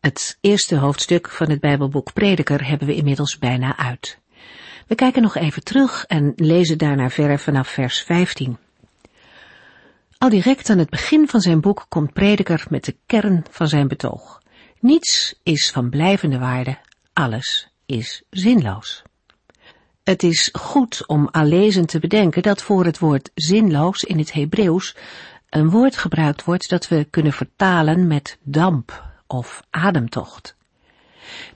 Het eerste hoofdstuk van het Bijbelboek Prediker hebben we inmiddels bijna uit. We kijken nog even terug en lezen daarna verder vanaf vers 15. Al direct aan het begin van zijn boek komt Prediker met de kern van zijn betoog. Niets is van blijvende waarde, alles is zinloos. Het is goed om allezend te bedenken dat voor het woord zinloos in het Hebreeuws een woord gebruikt wordt dat we kunnen vertalen met damp of ademtocht.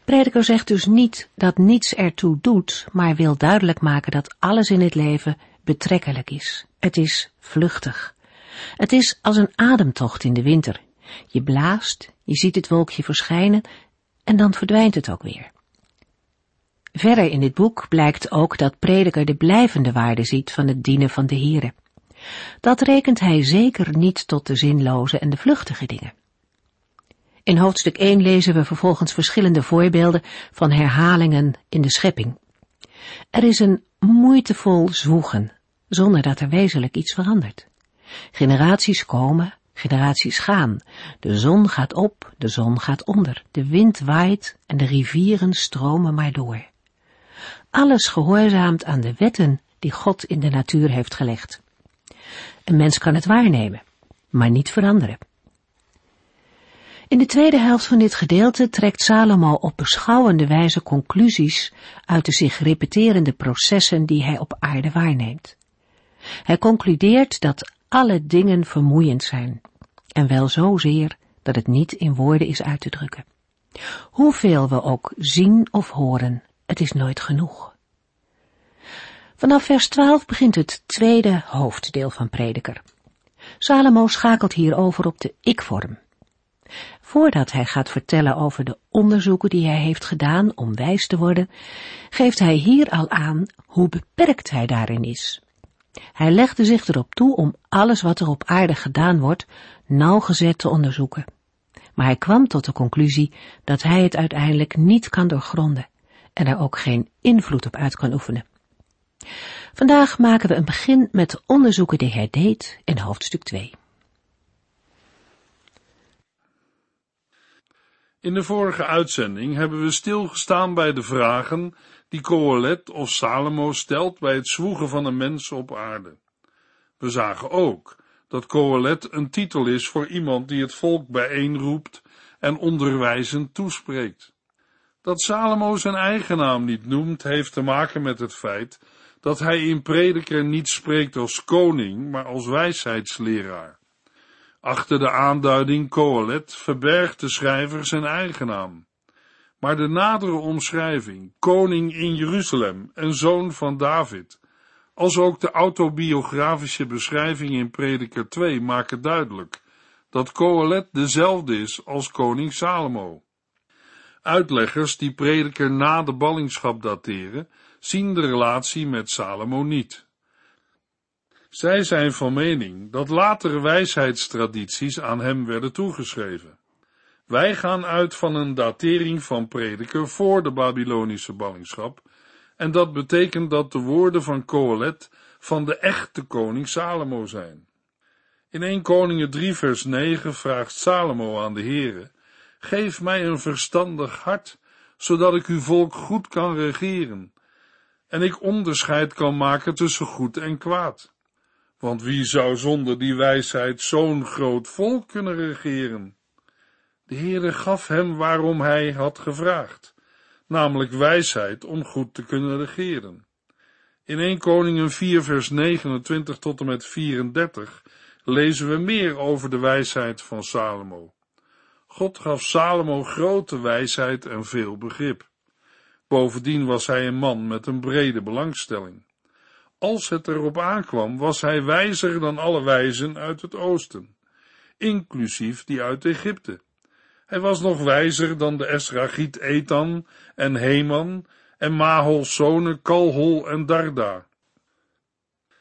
Prediker zegt dus niet dat niets ertoe doet, maar wil duidelijk maken dat alles in het leven betrekkelijk is. Het is vluchtig. Het is als een ademtocht in de winter. Je blaast, je ziet het wolkje verschijnen en dan verdwijnt het ook weer. Verder in dit boek blijkt ook dat prediker de blijvende waarde ziet van het dienen van de Here. Dat rekent hij zeker niet tot de zinloze en de vluchtige dingen. In hoofdstuk 1 lezen we vervolgens verschillende voorbeelden van herhalingen in de schepping. Er is een moeitevol zwoegen, zonder dat er wezenlijk iets verandert. Generaties komen, generaties gaan. De zon gaat op, de zon gaat onder. De wind waait en de rivieren stromen maar door. Alles gehoorzaamt aan de wetten die God in de natuur heeft gelegd. Een mens kan het waarnemen, maar niet veranderen. In de tweede helft van dit gedeelte trekt Salomo op beschouwende wijze conclusies uit de zich repeterende processen die hij op aarde waarneemt. Hij concludeert dat alle dingen vermoeiend zijn, en wel zozeer dat het niet in woorden is uit te drukken. Hoeveel we ook zien of horen, het is nooit genoeg. Vanaf vers 12 begint het tweede hoofddeel van Prediker. Salomo schakelt hier over op de ik-vorm. Voordat hij gaat vertellen over de onderzoeken die hij heeft gedaan om wijs te worden, geeft hij hier al aan hoe beperkt hij daarin is. Hij legde zich erop toe om alles wat er op aarde gedaan wordt nauwgezet te onderzoeken. Maar hij kwam tot de conclusie dat hij het uiteindelijk niet kan doorgronden en er ook geen invloed op uit kan oefenen. Vandaag maken we een begin met de onderzoeken die hij deed in hoofdstuk 2. In de vorige uitzending hebben we stilgestaan bij de vragen die Kohelet of Salomo stelt bij het zwoegen van een mens op aarde. We zagen ook dat Kohelet een titel is voor iemand die het volk bijeenroept en onderwijzend toespreekt. Dat Salomo zijn eigen naam niet noemt, heeft te maken met het feit dat hij in prediker niet spreekt als koning, maar als wijsheidsleraar. Achter de aanduiding Kohelet verbergt de schrijver zijn eigen naam. Maar de nadere omschrijving, koning in Jeruzalem en zoon van David, als ook de autobiografische beschrijving in Prediker 2 maken duidelijk dat Kohelet dezelfde is als koning Salomo. Uitleggers die Prediker na de ballingschap dateren, zien de relatie met Salomo niet. Zij zijn van mening dat latere wijsheidstradities aan hem werden toegeschreven. Wij gaan uit van een datering van prediker voor de Babylonische ballingschap, en dat betekent dat de woorden van Kohelet van de echte koning Salomo zijn. In 1 Koningen 3 vers 9 vraagt Salomo aan de Heere, geef mij een verstandig hart, zodat ik uw volk goed kan regeren, en ik onderscheid kan maken tussen goed en kwaad. Want wie zou zonder die wijsheid zo'n groot volk kunnen regeren? De Heere gaf hem waarom hij had gevraagd, namelijk wijsheid om goed te kunnen regeren. In 1 Koningen 4 vers 29 tot en met 34 lezen we meer over de wijsheid van Salomo. God gaf Salomo grote wijsheid en veel begrip. Bovendien was hij een man met een brede belangstelling. Als het erop aankwam, was hij wijzer dan alle wijzen uit het oosten, inclusief die uit Egypte. Hij was nog wijzer dan de Esragiet Ethan en Heman en Mahol's zonen Kalhol en Darda.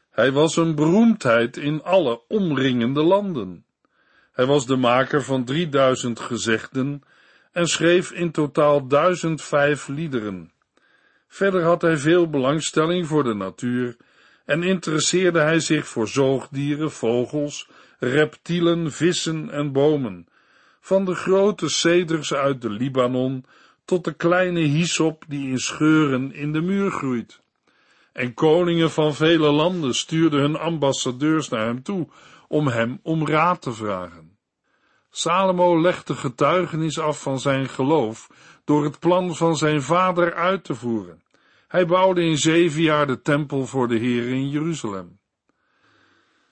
Hij was een beroemdheid in alle omringende landen. Hij was de maker van 3000 gezegden en schreef in totaal 1005 liederen. Verder had hij veel belangstelling voor de natuur en interesseerde hij zich voor zoogdieren, vogels, reptielen, vissen en bomen, van de grote ceders uit de Libanon tot de kleine hyssop die in scheuren in de muur groeit. En koningen van vele landen stuurden hun ambassadeurs naar hem toe om hem om raad te vragen. Salomo legde getuigenis af van zijn geloof door het plan van zijn vader uit te voeren. Hij bouwde in zeven jaar de tempel voor de Heer in Jeruzalem.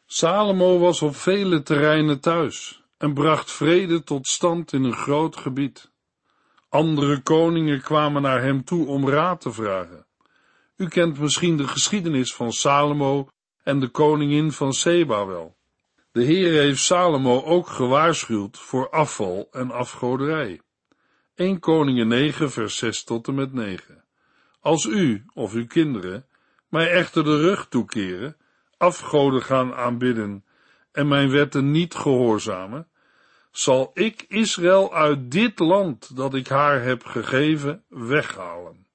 Salomo was op vele terreinen thuis en bracht vrede tot stand in een groot gebied. Andere koningen kwamen naar hem toe om raad te vragen. U kent misschien de geschiedenis van Salomo en de koningin van Seba wel. De Heer heeft Salomo ook gewaarschuwd voor afval en afgoderij. 1 Koningen 9 vers 6 tot en met 9. Als u of uw kinderen mij echter de rug toekeren, afgoden gaan aanbidden en mijn wetten niet gehoorzamen, zal ik Israël uit dit land dat ik haar heb gegeven weghalen.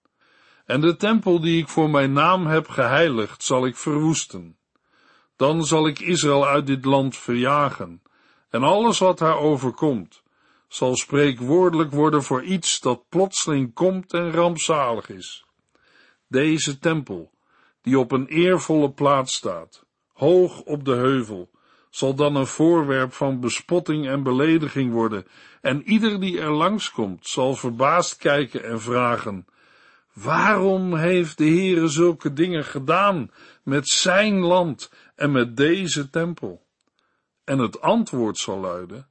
En de tempel die ik voor mijn naam heb geheiligd, zal ik verwoesten. Dan zal ik Israël uit dit land verjagen, en alles wat haar overkomt, zal spreekwoordelijk worden voor iets dat plotseling komt en rampzalig is. Deze tempel, die op een eervolle plaats staat, hoog op de heuvel, zal dan een voorwerp van bespotting en belediging worden, en ieder die er langskomt zal verbaasd kijken en vragen, waarom heeft de Heere zulke dingen gedaan met zijn land en met deze tempel? En het antwoord zal luiden,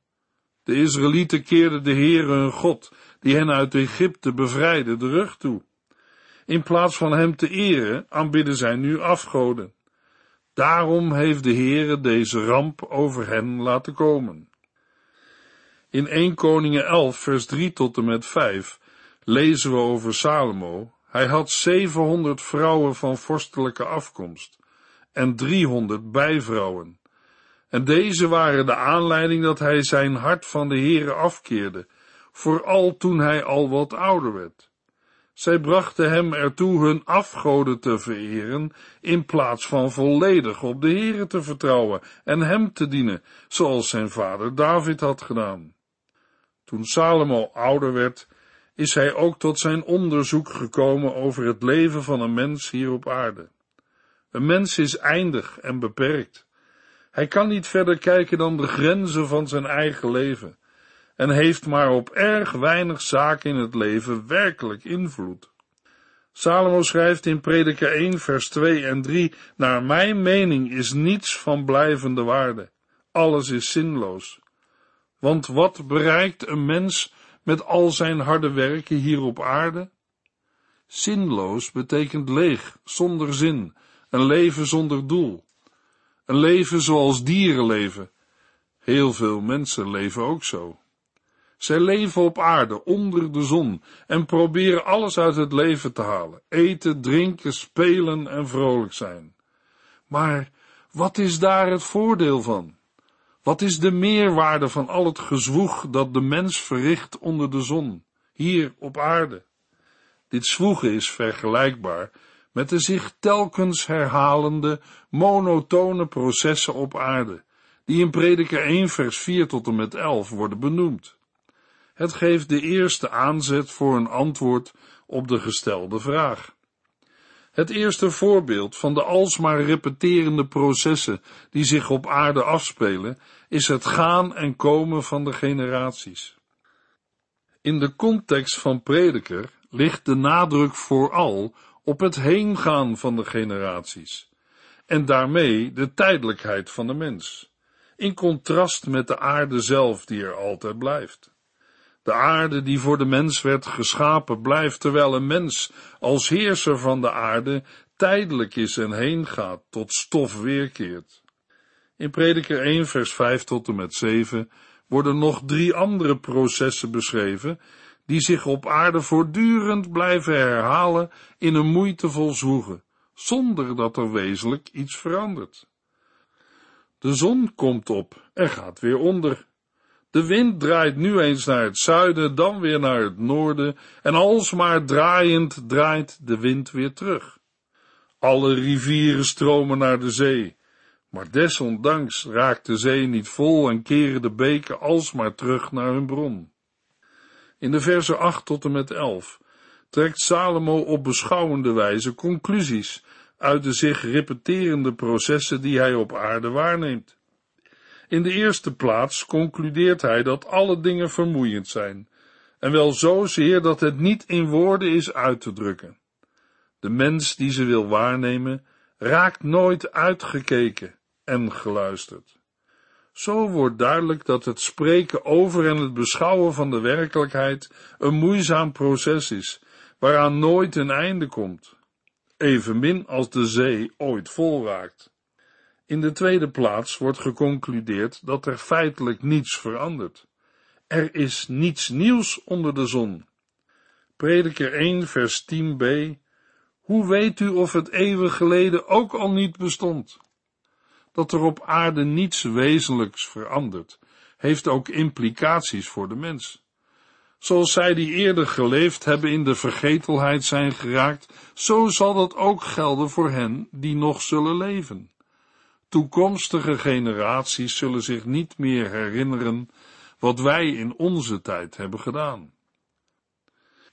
de Israëlieten keerden de Heere hun God, die hen uit Egypte bevrijdde, de rug toe. In plaats van hem te eren, aanbidden zij nu afgoden. Daarom heeft de Heere deze ramp over hen laten komen. In 1 Koningen 11 vers 3 tot en met 5 lezen we over Salomo. Hij had 700 vrouwen van vorstelijke afkomst en 300 bijvrouwen. En deze waren de aanleiding dat hij zijn hart van de Heere afkeerde, vooral toen hij al wat ouder werd. Zij brachten hem ertoe hun afgoden te vereren, in plaats van volledig op de Heere te vertrouwen en hem te dienen, zoals zijn vader David had gedaan. Toen Salomo ouder werd, is hij ook tot zijn onderzoek gekomen over het leven van een mens hier op aarde. Een mens is eindig en beperkt. Hij kan niet verder kijken dan de grenzen van zijn eigen leven en heeft maar op erg weinig zaken in het leven werkelijk invloed. Salomo schrijft in Prediker 1 vers 2 en 3, naar mijn mening is niets van blijvende waarde. Alles is zinloos. Want wat bereikt een mens met al zijn harde werken hier op aarde? Zinloos betekent leeg, zonder zin, een leven zonder doel. Een leven zoals dieren leven. Heel veel mensen leven ook zo. Zij leven op aarde, onder de zon, en proberen alles uit het leven te halen: eten, drinken, spelen en vrolijk zijn. Maar wat is daar het voordeel van? Wat is de meerwaarde van al het gezwoeg dat de mens verricht onder de zon, hier op aarde? Dit zwoegen is vergelijkbaar met de zich telkens herhalende, monotone processen op aarde, die in Prediker 1 vers 4 tot en met 11 worden benoemd. Het geeft de eerste aanzet voor een antwoord op de gestelde vraag. Het eerste voorbeeld van de alsmaar repeterende processen die zich op aarde afspelen, is het gaan en komen van de generaties. In de context van prediker ligt de nadruk vooral op het heengaan van de generaties en daarmee de tijdelijkheid van de mens, in contrast met de aarde zelf die er altijd blijft. De aarde die voor de mens werd geschapen blijft, terwijl een mens als heerser van de aarde tijdelijk is en heen gaat, tot stof weerkeert. In Prediker 1 vers 5 tot en met 7 worden nog drie andere processen beschreven, die zich op aarde voortdurend blijven herhalen in een moeitevol zwoegen, zonder dat er wezenlijk iets verandert. De zon komt op en gaat weer onder. De wind draait nu eens naar het zuiden, dan weer naar het noorden, en alsmaar draaiend draait de wind weer terug. Alle rivieren stromen naar de zee, maar desondanks raakt de zee niet vol en keren de beken alsmaar terug naar hun bron. In de versen 8 tot en met 11 trekt Salomo op beschouwende wijze conclusies uit de zich repeterende processen die hij op aarde waarneemt. In de eerste plaats concludeert hij dat alle dingen vermoeiend zijn, en wel zozeer dat het niet in woorden is uit te drukken. De mens die ze wil waarnemen, raakt nooit uitgekeken en geluisterd. Zo wordt duidelijk dat het spreken over en het beschouwen van de werkelijkheid een moeizaam proces is, waaraan nooit een einde komt, evenmin als de zee ooit vol raakt. In de tweede plaats wordt geconcludeerd dat er feitelijk niets verandert. Er is niets nieuws onder de zon. Prediker 1 vers 10b Hoe weet u of het eeuwen geleden ook al niet bestond? Dat er op aarde niets wezenlijks verandert, heeft ook implicaties voor de mens. Zoals zij die eerder geleefd hebben in de vergetelheid zijn geraakt, zo zal dat ook gelden voor hen die nog zullen leven. Toekomstige generaties zullen zich niet meer herinneren wat wij in onze tijd hebben gedaan.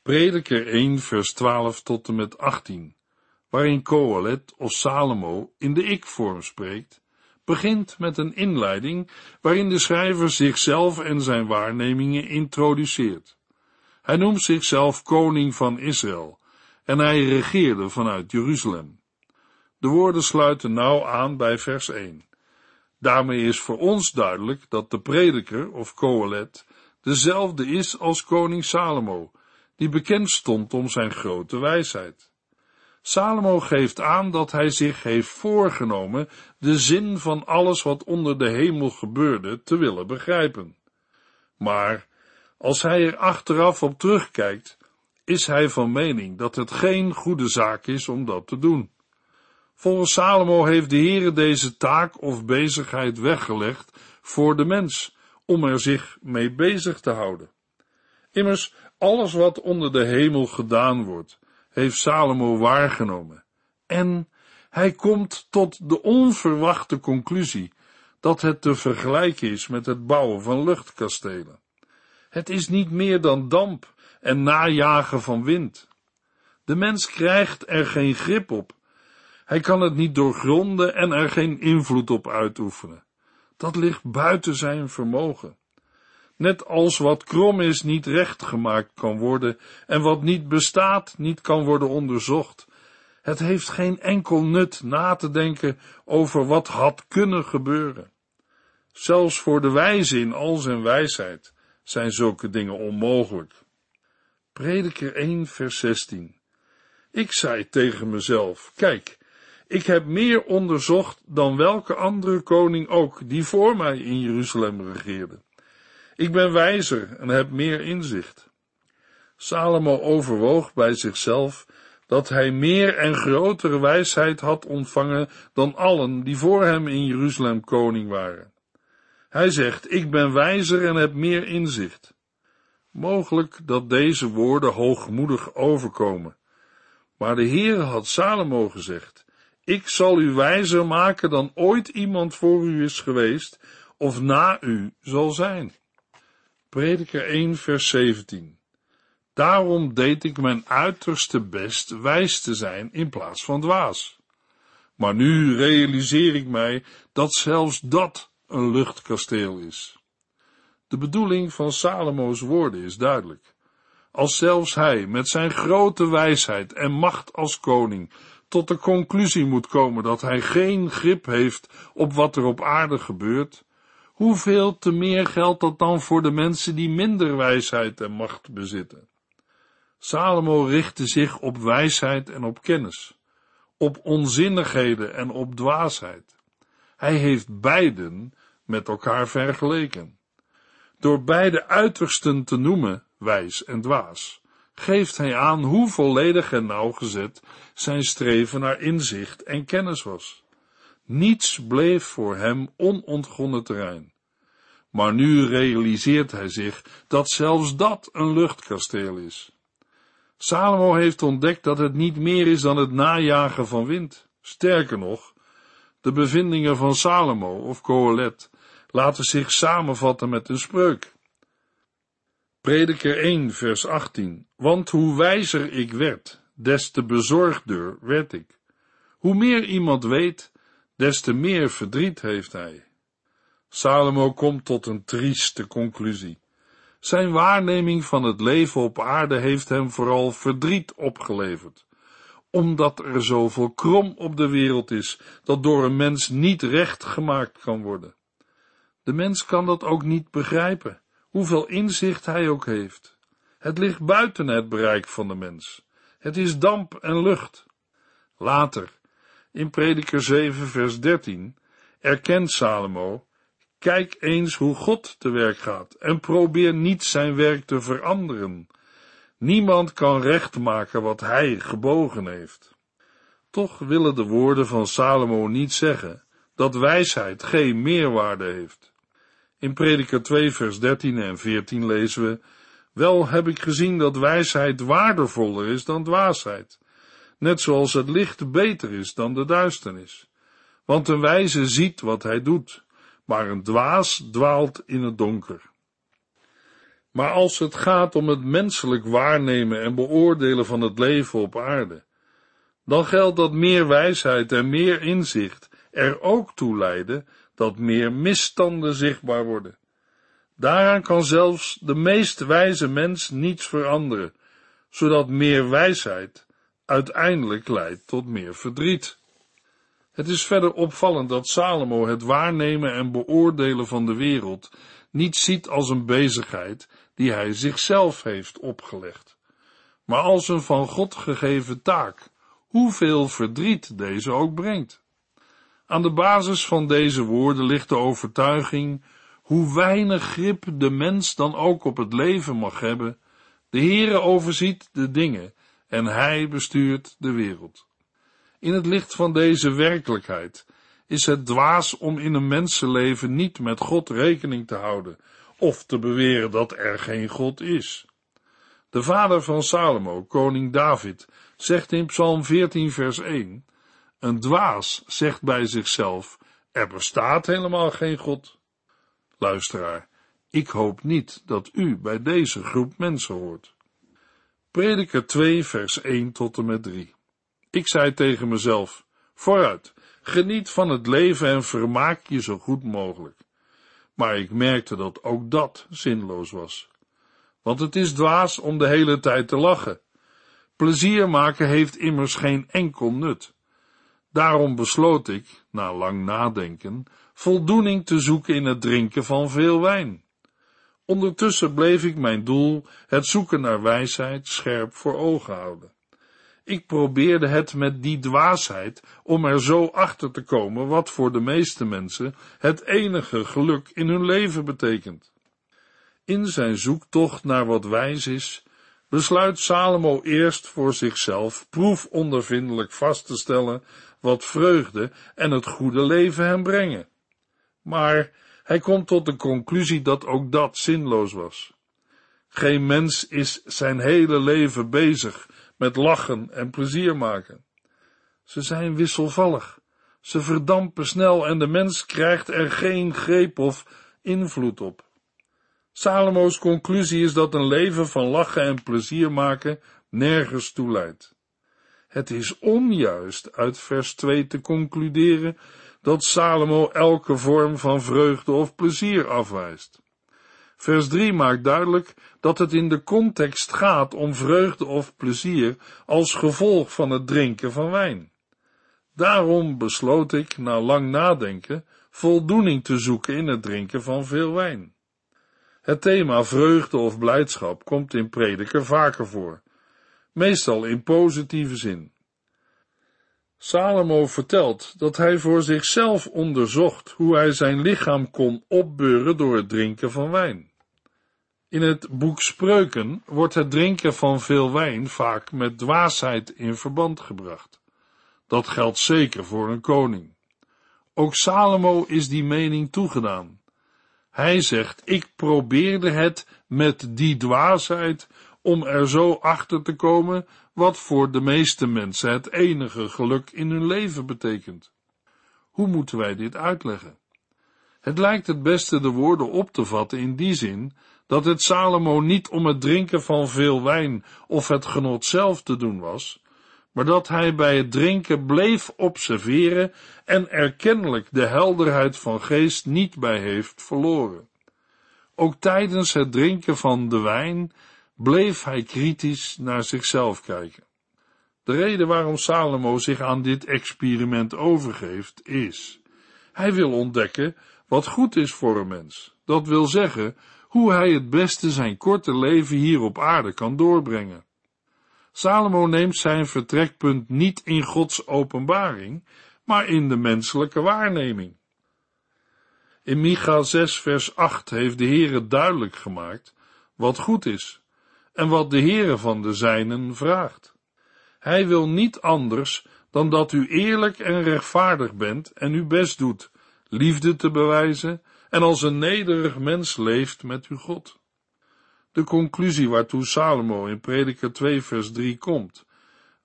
Prediker 1 vers 12 tot en met 18, waarin Kohelet of Salomo in de ik-vorm spreekt, begint met een inleiding waarin de schrijver zichzelf en zijn waarnemingen introduceert. Hij noemt zichzelf koning van Israël en hij regeerde vanuit Jeruzalem. De woorden sluiten nauw aan bij vers 1. Daarmee is voor ons duidelijk dat de prediker of Kohelet dezelfde is als koning Salomo, die bekend stond om zijn grote wijsheid. Salomo geeft aan dat hij zich heeft voorgenomen de zin van alles wat onder de hemel gebeurde te willen begrijpen. Maar als hij er achteraf op terugkijkt, is hij van mening dat het geen goede zaak is om dat te doen. Volgens Salomo heeft de Heere deze taak of bezigheid weggelegd voor de mens, om er zich mee bezig te houden. Immers, alles wat onder de hemel gedaan wordt, heeft Salomo waargenomen. En hij komt tot de onverwachte conclusie dat het te vergelijken is met het bouwen van luchtkastelen. Het is niet meer dan damp en najagen van wind. De mens krijgt er geen grip op hij kan het niet doorgronden en er geen invloed op uitoefenen. Dat ligt buiten zijn vermogen. Net als wat krom is niet recht gemaakt kan worden en wat niet bestaat niet kan worden onderzocht. Het heeft geen enkel nut na te denken over wat had kunnen gebeuren. Zelfs voor de wijze in al zijn wijsheid zijn zulke dingen onmogelijk. Prediker 1 vers 16 Ik zei tegen mezelf, kijk, ik heb meer onderzocht dan welke andere koning ook die voor mij in Jeruzalem regeerde. Ik ben wijzer en heb meer inzicht. Salomo overwoog bij zichzelf dat hij meer en grotere wijsheid had ontvangen dan allen die voor hem in Jeruzalem koning waren. Hij zegt, ik ben wijzer en heb meer inzicht. Mogelijk dat deze woorden hoogmoedig overkomen, maar de Heer had Salomo gezegd, ik zal u wijzer maken dan ooit iemand voor u is geweest of na u zal zijn. Prediker 1 vers 17 Daarom deed ik mijn uiterste best wijs te zijn in plaats van dwaas. Maar nu realiseer ik mij dat zelfs dat een luchtkasteel is. De bedoeling van Salomo's woorden is duidelijk. Als zelfs hij met zijn grote wijsheid en macht als koning tot de conclusie moet komen dat hij geen grip heeft op wat er op aarde gebeurt, hoeveel te meer geldt dat dan voor de mensen die minder wijsheid en macht bezitten? Salomo richtte zich op wijsheid en op kennis, op onzinnigheden en op dwaasheid. Hij heeft beiden met elkaar vergeleken. Door beide uitersten te noemen, wijs en dwaas, geeft hij aan hoe volledig en nauwgezet zijn streven naar inzicht en kennis was. Niets bleef voor hem onontgonnen terrein. Maar nu realiseert hij zich dat zelfs dat een luchtkasteel is. Salomo heeft ontdekt dat het niet meer is dan het najagen van wind. Sterker nog, de bevindingen van Salomo of Kohelet laten zich samenvatten met een spreuk. Prediker 1, vers 18. Want hoe wijzer ik werd, des te bezorgder werd ik. Hoe meer iemand weet, des te meer verdriet heeft hij. Salomo komt tot een trieste conclusie. Zijn waarneming van het leven op aarde heeft hem vooral verdriet opgeleverd, omdat er zoveel krom op de wereld is dat door een mens niet recht gemaakt kan worden. De mens kan dat ook niet begrijpen, hoeveel inzicht hij ook heeft. Het ligt buiten het bereik van de mens. Het is damp en lucht. Later, in Prediker 7 vers 13, erkent Salomo Kijk eens hoe God te werk gaat en probeer niet zijn werk te veranderen. Niemand kan recht maken wat hij gebogen heeft. Toch willen de woorden van Salomo niet zeggen dat wijsheid geen meerwaarde heeft. In Prediker 2 vers 13 en 14 lezen we, wel heb ik gezien dat wijsheid waardevoller is dan dwaasheid, net zoals het licht beter is dan de duisternis. Want een wijze ziet wat hij doet, maar een dwaas dwaalt in het donker. Maar als het gaat om het menselijk waarnemen en beoordelen van het leven op aarde, dan geldt dat meer wijsheid en meer inzicht er ook toe leiden dat meer misstanden zichtbaar worden. Daaraan kan zelfs de meest wijze mens niets veranderen, zodat meer wijsheid uiteindelijk leidt tot meer verdriet. Het is verder opvallend dat Salomo het waarnemen en beoordelen van de wereld niet ziet als een bezigheid die hij zichzelf heeft opgelegd, maar als een van God gegeven taak, hoeveel verdriet deze ook brengt. Aan de basis van deze woorden ligt de overtuiging, hoe weinig grip de mens dan ook op het leven mag hebben, de Heere overziet de dingen en hij bestuurt de wereld. In het licht van deze werkelijkheid is het dwaas om in een mensenleven niet met God rekening te houden of te beweren dat er geen God is. De vader van Salomo, koning David, zegt in Psalm 14 vers 1, een dwaas zegt bij zichzelf, er bestaat helemaal geen God. Luisteraar, ik hoop niet dat u bij deze groep mensen hoort. Prediker 2 vers 1 tot en met 3 ik zei tegen mezelf, vooruit, geniet van het leven en vermaak je zo goed mogelijk. Maar ik merkte dat ook dat zinloos was. Want het is dwaas om de hele tijd te lachen. Plezier maken heeft immers geen enkel nut. Daarom besloot ik, na lang nadenken, voldoening te zoeken in het drinken van veel wijn. Ondertussen bleef ik mijn doel, het zoeken naar wijsheid, scherp voor ogen houden. Ik probeerde het met die dwaasheid om er zo achter te komen wat voor de meeste mensen het enige geluk in hun leven betekent. In zijn zoektocht naar wat wijs is, besluit Salomo eerst voor zichzelf proefondervindelijk vast te stellen wat vreugde en het goede leven hem brengen. Maar hij komt tot de conclusie dat ook dat zinloos was. Geen mens is zijn hele leven bezig met lachen en plezier maken. Ze zijn wisselvallig, ze verdampen snel en de mens krijgt er geen greep of invloed op. Salomo's conclusie is dat een leven van lachen en plezier maken nergens toe leidt. Het is onjuist uit vers 2 te concluderen dat Salomo elke vorm van vreugde of plezier afwijst. Vers 3 maakt duidelijk dat het in de context gaat om vreugde of plezier als gevolg van het drinken van wijn. Daarom besloot ik, na lang nadenken, voldoening te zoeken in het drinken van veel wijn. Het thema vreugde of blijdschap komt in prediker vaker voor, meestal in positieve zin. Salomo vertelt dat hij voor zichzelf onderzocht hoe hij zijn lichaam kon opbeuren door het drinken van wijn. In het boek Spreuken wordt het drinken van veel wijn vaak met dwaasheid in verband gebracht. Dat geldt zeker voor een koning. Ook Salomo is die mening toegedaan. Hij zegt, ik probeerde het met die dwaasheid om er zo achter te komen wat voor de meeste mensen het enige geluk in hun leven betekent. Hoe moeten wij dit uitleggen? Het lijkt het beste de woorden op te vatten in die zin dat het Salomo niet om het drinken van veel wijn of het genot zelf te doen was, maar dat hij bij het drinken bleef observeren en erkennelijk de helderheid van geest niet bij heeft verloren. Ook tijdens het drinken van de wijn bleef hij kritisch naar zichzelf kijken. De reden waarom Salomo zich aan dit experiment overgeeft is, hij wil ontdekken wat goed is voor een mens. Dat wil zeggen, hoe hij het beste zijn korte leven hier op aarde kan doorbrengen. Salomo neemt zijn vertrekpunt niet in Gods openbaring, maar in de menselijke waarneming. In Micha 6 vers 8 heeft de Heere duidelijk gemaakt wat goed is en wat de Heere van de zijnen vraagt. Hij wil niet anders dan dat u eerlijk en rechtvaardig bent en uw best doet, liefde te bewijzen en als een nederig mens leeft met uw God. De conclusie waartoe Salomo in Prediker 2 vers 3 komt,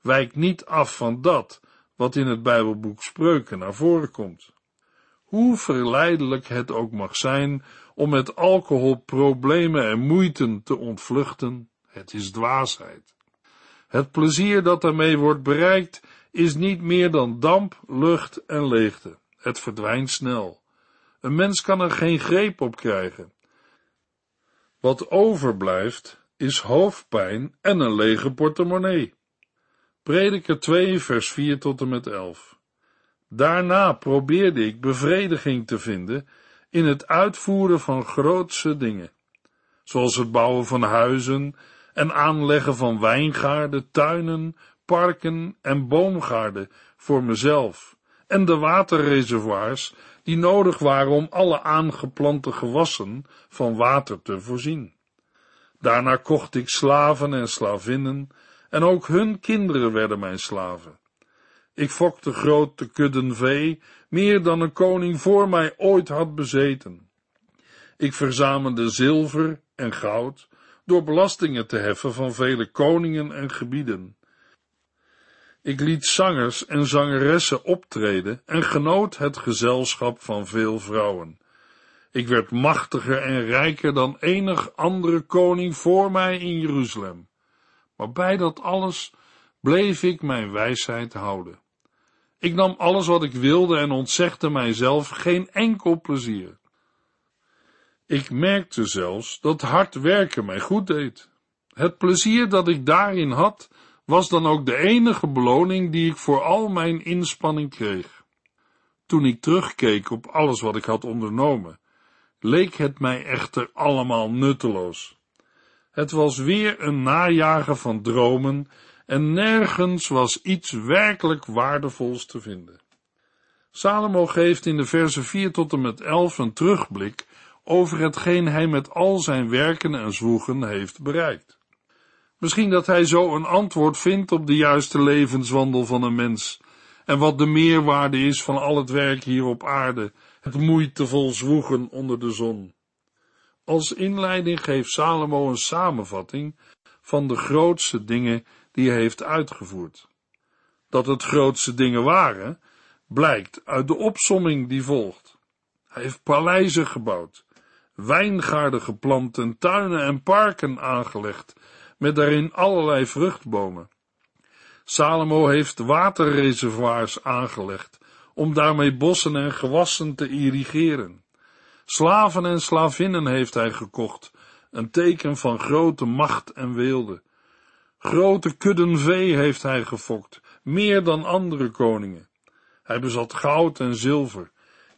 wijkt niet af van dat wat in het Bijbelboek Spreuken naar voren komt. Hoe verleidelijk het ook mag zijn om met alcohol problemen en moeiten te ontvluchten, het is dwaasheid. Het plezier dat daarmee wordt bereikt is niet meer dan damp, lucht en leegte. Het verdwijnt snel. Een mens kan er geen greep op krijgen. Wat overblijft is hoofdpijn en een lege portemonnee. Prediker 2 vers 4 tot en met 11. Daarna probeerde ik bevrediging te vinden in het uitvoeren van grootse dingen, zoals het bouwen van huizen en aanleggen van wijngaarden, tuinen, parken en boomgaarden voor mezelf en de waterreservoirs die nodig waren om alle aangeplante gewassen van water te voorzien. Daarna kocht ik slaven en slavinnen, en ook hun kinderen werden mijn slaven. Ik fokte grote kudden vee, meer dan een koning voor mij ooit had bezeten. Ik verzamelde zilver en goud, door belastingen te heffen van vele koningen en gebieden. Ik liet zangers en zangeressen optreden en genoot het gezelschap van veel vrouwen. Ik werd machtiger en rijker dan enig andere koning voor mij in Jeruzalem. Maar bij dat alles bleef ik mijn wijsheid houden. Ik nam alles wat ik wilde en ontzegde mijzelf geen enkel plezier. Ik merkte zelfs dat hard werken mij goed deed. Het plezier dat ik daarin had, was dan ook de enige beloning die ik voor al mijn inspanning kreeg. Toen ik terugkeek op alles wat ik had ondernomen, leek het mij echter allemaal nutteloos. Het was weer een najagen van dromen en nergens was iets werkelijk waardevols te vinden. Salomo geeft in de versen 4 tot en met 11 een terugblik over hetgeen hij met al zijn werken en zwoegen heeft bereikt. Misschien dat hij zo een antwoord vindt op de juiste levenswandel van een mens en wat de meerwaarde is van al het werk hier op aarde, het moeitevol zwoegen onder de zon. Als inleiding geeft Salomo een samenvatting van de grootste dingen die hij heeft uitgevoerd. Dat het grootste dingen waren, blijkt uit de opsomming die volgt. Hij heeft paleizen gebouwd, wijngaarden geplant en tuinen en parken aangelegd, met daarin allerlei vruchtbomen. Salomo heeft waterreservoirs aangelegd, om daarmee bossen en gewassen te irrigeren. Slaven en slavinnen heeft hij gekocht, een teken van grote macht en weelde. Grote kudden vee heeft hij gefokt, meer dan andere koningen. Hij bezat goud en zilver,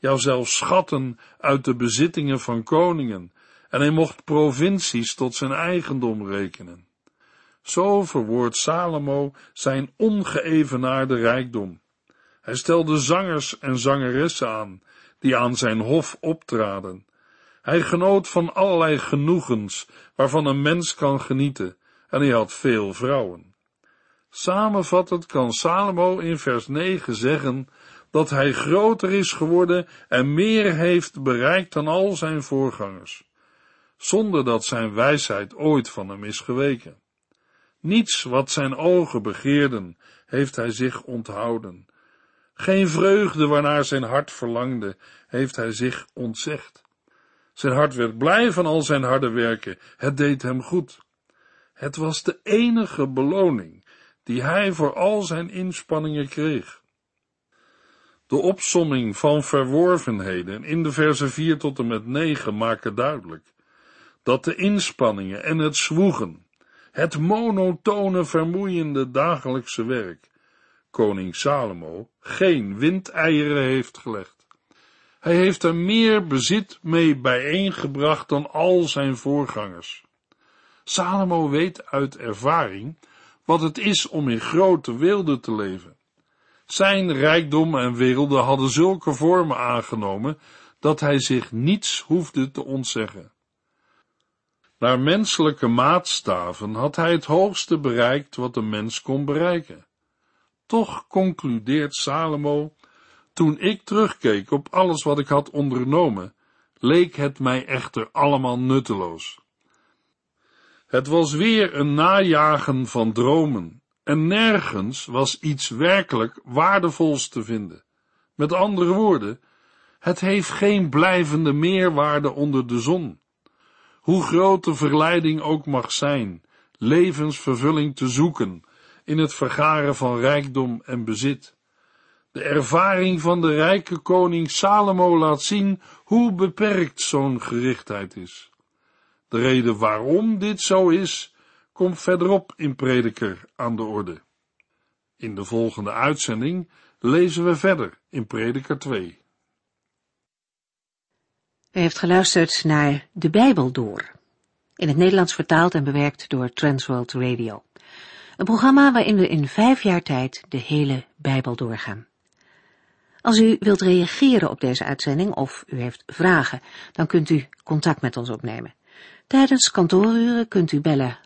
ja zelfs schatten uit de bezittingen van koningen, en hij mocht provincies tot zijn eigendom rekenen. Zo verwoordt Salomo zijn ongeëvenaarde rijkdom. Hij stelde zangers en zangeressen aan, die aan zijn hof optraden. Hij genoot van allerlei genoegens waarvan een mens kan genieten en hij had veel vrouwen. Samenvattend kan Salomo in vers 9 zeggen dat hij groter is geworden en meer heeft bereikt dan al zijn voorgangers, zonder dat zijn wijsheid ooit van hem is geweken. Niets wat zijn ogen begeerden, heeft hij zich onthouden. Geen vreugde waarnaar zijn hart verlangde, heeft hij zich ontzegd. Zijn hart werd blij van al zijn harde werken, het deed hem goed. Het was de enige beloning die hij voor al zijn inspanningen kreeg. De opsomming van verworvenheden in de versen 4 tot en met 9 maken duidelijk dat de inspanningen en het zwoegen, het monotone vermoeiende dagelijkse werk, koning Salomo geen windeieren heeft gelegd. Hij heeft er meer bezit mee bijeengebracht dan al zijn voorgangers. Salomo weet uit ervaring wat het is om in grote weelde te leven. Zijn rijkdom en weelde hadden zulke vormen aangenomen dat hij zich niets hoefde te ontzeggen. Naar menselijke maatstaven had hij het hoogste bereikt wat een mens kon bereiken. Toch concludeert Salomo, toen ik terugkeek op alles wat ik had ondernomen, leek het mij echter allemaal nutteloos. Het was weer een najagen van dromen, en nergens was iets werkelijk waardevols te vinden. Met andere woorden, het heeft geen blijvende meerwaarde onder de zon. Hoe groot de verleiding ook mag zijn, levensvervulling te zoeken in het vergaren van rijkdom en bezit. De ervaring van de rijke koning Salomo laat zien hoe beperkt zo'n gerichtheid is. De reden waarom dit zo is, komt verderop in Prediker aan de orde. In de volgende uitzending lezen we verder in Prediker 2. U heeft geluisterd naar De Bijbel Door, in het Nederlands vertaald en bewerkt door Transworld Radio. Een programma waarin we in vijf jaar tijd de hele Bijbel doorgaan. Als u wilt reageren op deze uitzending of u heeft vragen, dan kunt u contact met ons opnemen. Tijdens kantooruren kunt u bellen